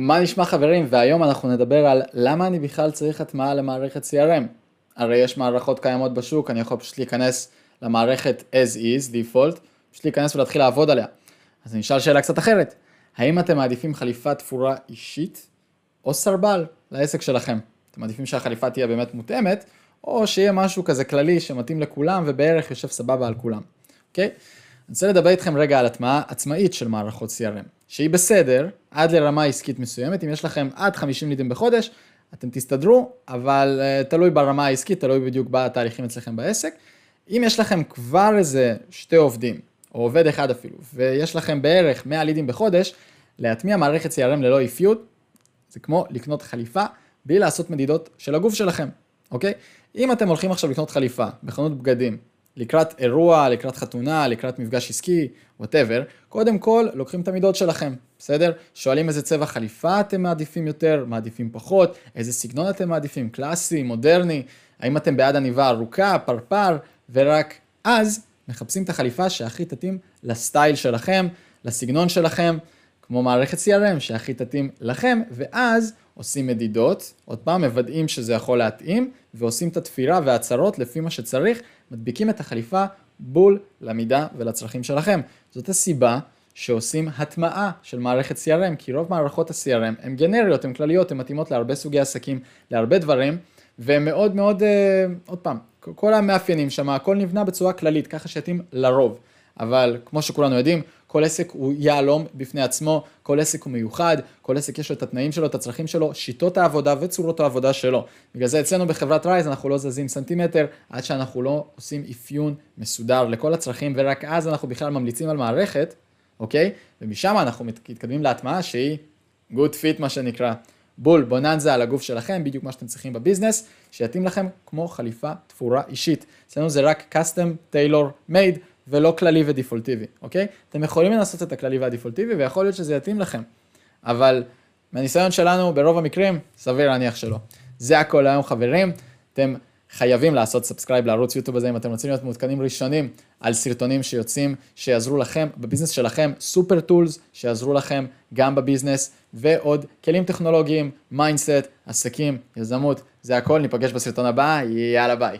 מה נשמע חברים? והיום אנחנו נדבר על למה אני בכלל צריך הטמעה למערכת CRM. הרי יש מערכות קיימות בשוק, אני יכול פשוט להיכנס למערכת as is, default, פשוט להיכנס ולהתחיל לעבוד עליה. אז אני אשאל שאלה קצת אחרת, האם אתם מעדיפים חליפה תפורה אישית או סרבל לעסק שלכם? אתם מעדיפים שהחליפה תהיה באמת מותאמת, או שיהיה משהו כזה כללי שמתאים לכולם ובערך יושב סבבה על כולם, אוקיי? אני רוצה לדבר איתכם רגע על הטמעה עצמאית של מערכות CRM, שהיא בסדר עד לרמה עסקית מסוימת, אם יש לכם עד 50 לידים בחודש, אתם תסתדרו, אבל אה, תלוי ברמה העסקית, תלוי בדיוק בתהליכים אצלכם בעסק. אם יש לכם כבר איזה שתי עובדים, או עובד אחד אפילו, ויש לכם בערך 100 לידים בחודש, להטמיע מערכת CRM ללא אפיון, זה כמו לקנות חליפה בלי לעשות מדידות של הגוף שלכם, אוקיי? אם אתם הולכים עכשיו לקנות חליפה בחנות בגדים, לקראת אירוע, לקראת חתונה, לקראת מפגש עסקי, whatever, קודם כל לוקחים את המידות שלכם, בסדר? שואלים איזה צבע חליפה אתם מעדיפים יותר, מעדיפים פחות, איזה סגנון אתם מעדיפים, קלאסי, מודרני, האם אתם בעד עניבה ארוכה, פרפר, ורק אז מחפשים את החליפה שהכי תתאים לסטייל שלכם, לסגנון שלכם, כמו מערכת CRM שהכי תתאים לכם, ואז עושים מדידות, עוד פעם מוודאים שזה יכול להתאים, ועושים את התפירה וההצהרות לפי מה שצריך, מדביקים את החליפה בול למידה ולצרכים שלכם. זאת הסיבה שעושים הטמעה של מערכת CRM, כי רוב מערכות ה-CRM הן גנריות, הן כלליות, הן מתאימות להרבה סוגי עסקים, להרבה דברים, והן מאוד מאוד, אה, עוד פעם, כל המאפיינים שם, הכל נבנה בצורה כללית, ככה שיתאים לרוב. אבל כמו שכולנו יודעים, כל עסק הוא יהלום בפני עצמו, כל עסק הוא מיוחד, כל עסק יש לו את התנאים שלו, את הצרכים שלו, שיטות העבודה וצורות העבודה שלו. בגלל זה אצלנו בחברת רייז אנחנו לא זזים סנטימטר עד שאנחנו לא עושים אפיון מסודר לכל הצרכים, ורק אז אנחנו בכלל ממליצים על מערכת, אוקיי? ומשם אנחנו מתקדמים להטמעה שהיא good fit מה שנקרא. בול, בוננזה על הגוף שלכם, בדיוק מה שאתם צריכים בביזנס, שיתאים לכם כמו חליפה תפורה אישית. אצלנו זה רק custom tailor made, ולא כללי ודיפולטיבי, אוקיי? אתם יכולים לנסות את הכללי והדיפולטיבי ויכול להיות שזה יתאים לכם, אבל מהניסיון שלנו ברוב המקרים, סביר להניח שלא. זה הכל היום חברים, אתם חייבים לעשות subscribe לערוץ יוטיוב הזה אם אתם רוצים להיות מעודכנים ראשונים על סרטונים שיוצאים, שיעזרו לכם בביזנס שלכם, super tools שיעזרו לכם גם בביזנס ועוד כלים טכנולוגיים, mindset, עסקים, יזמות, זה הכל, ניפגש בסרטון הבא, יאללה ביי.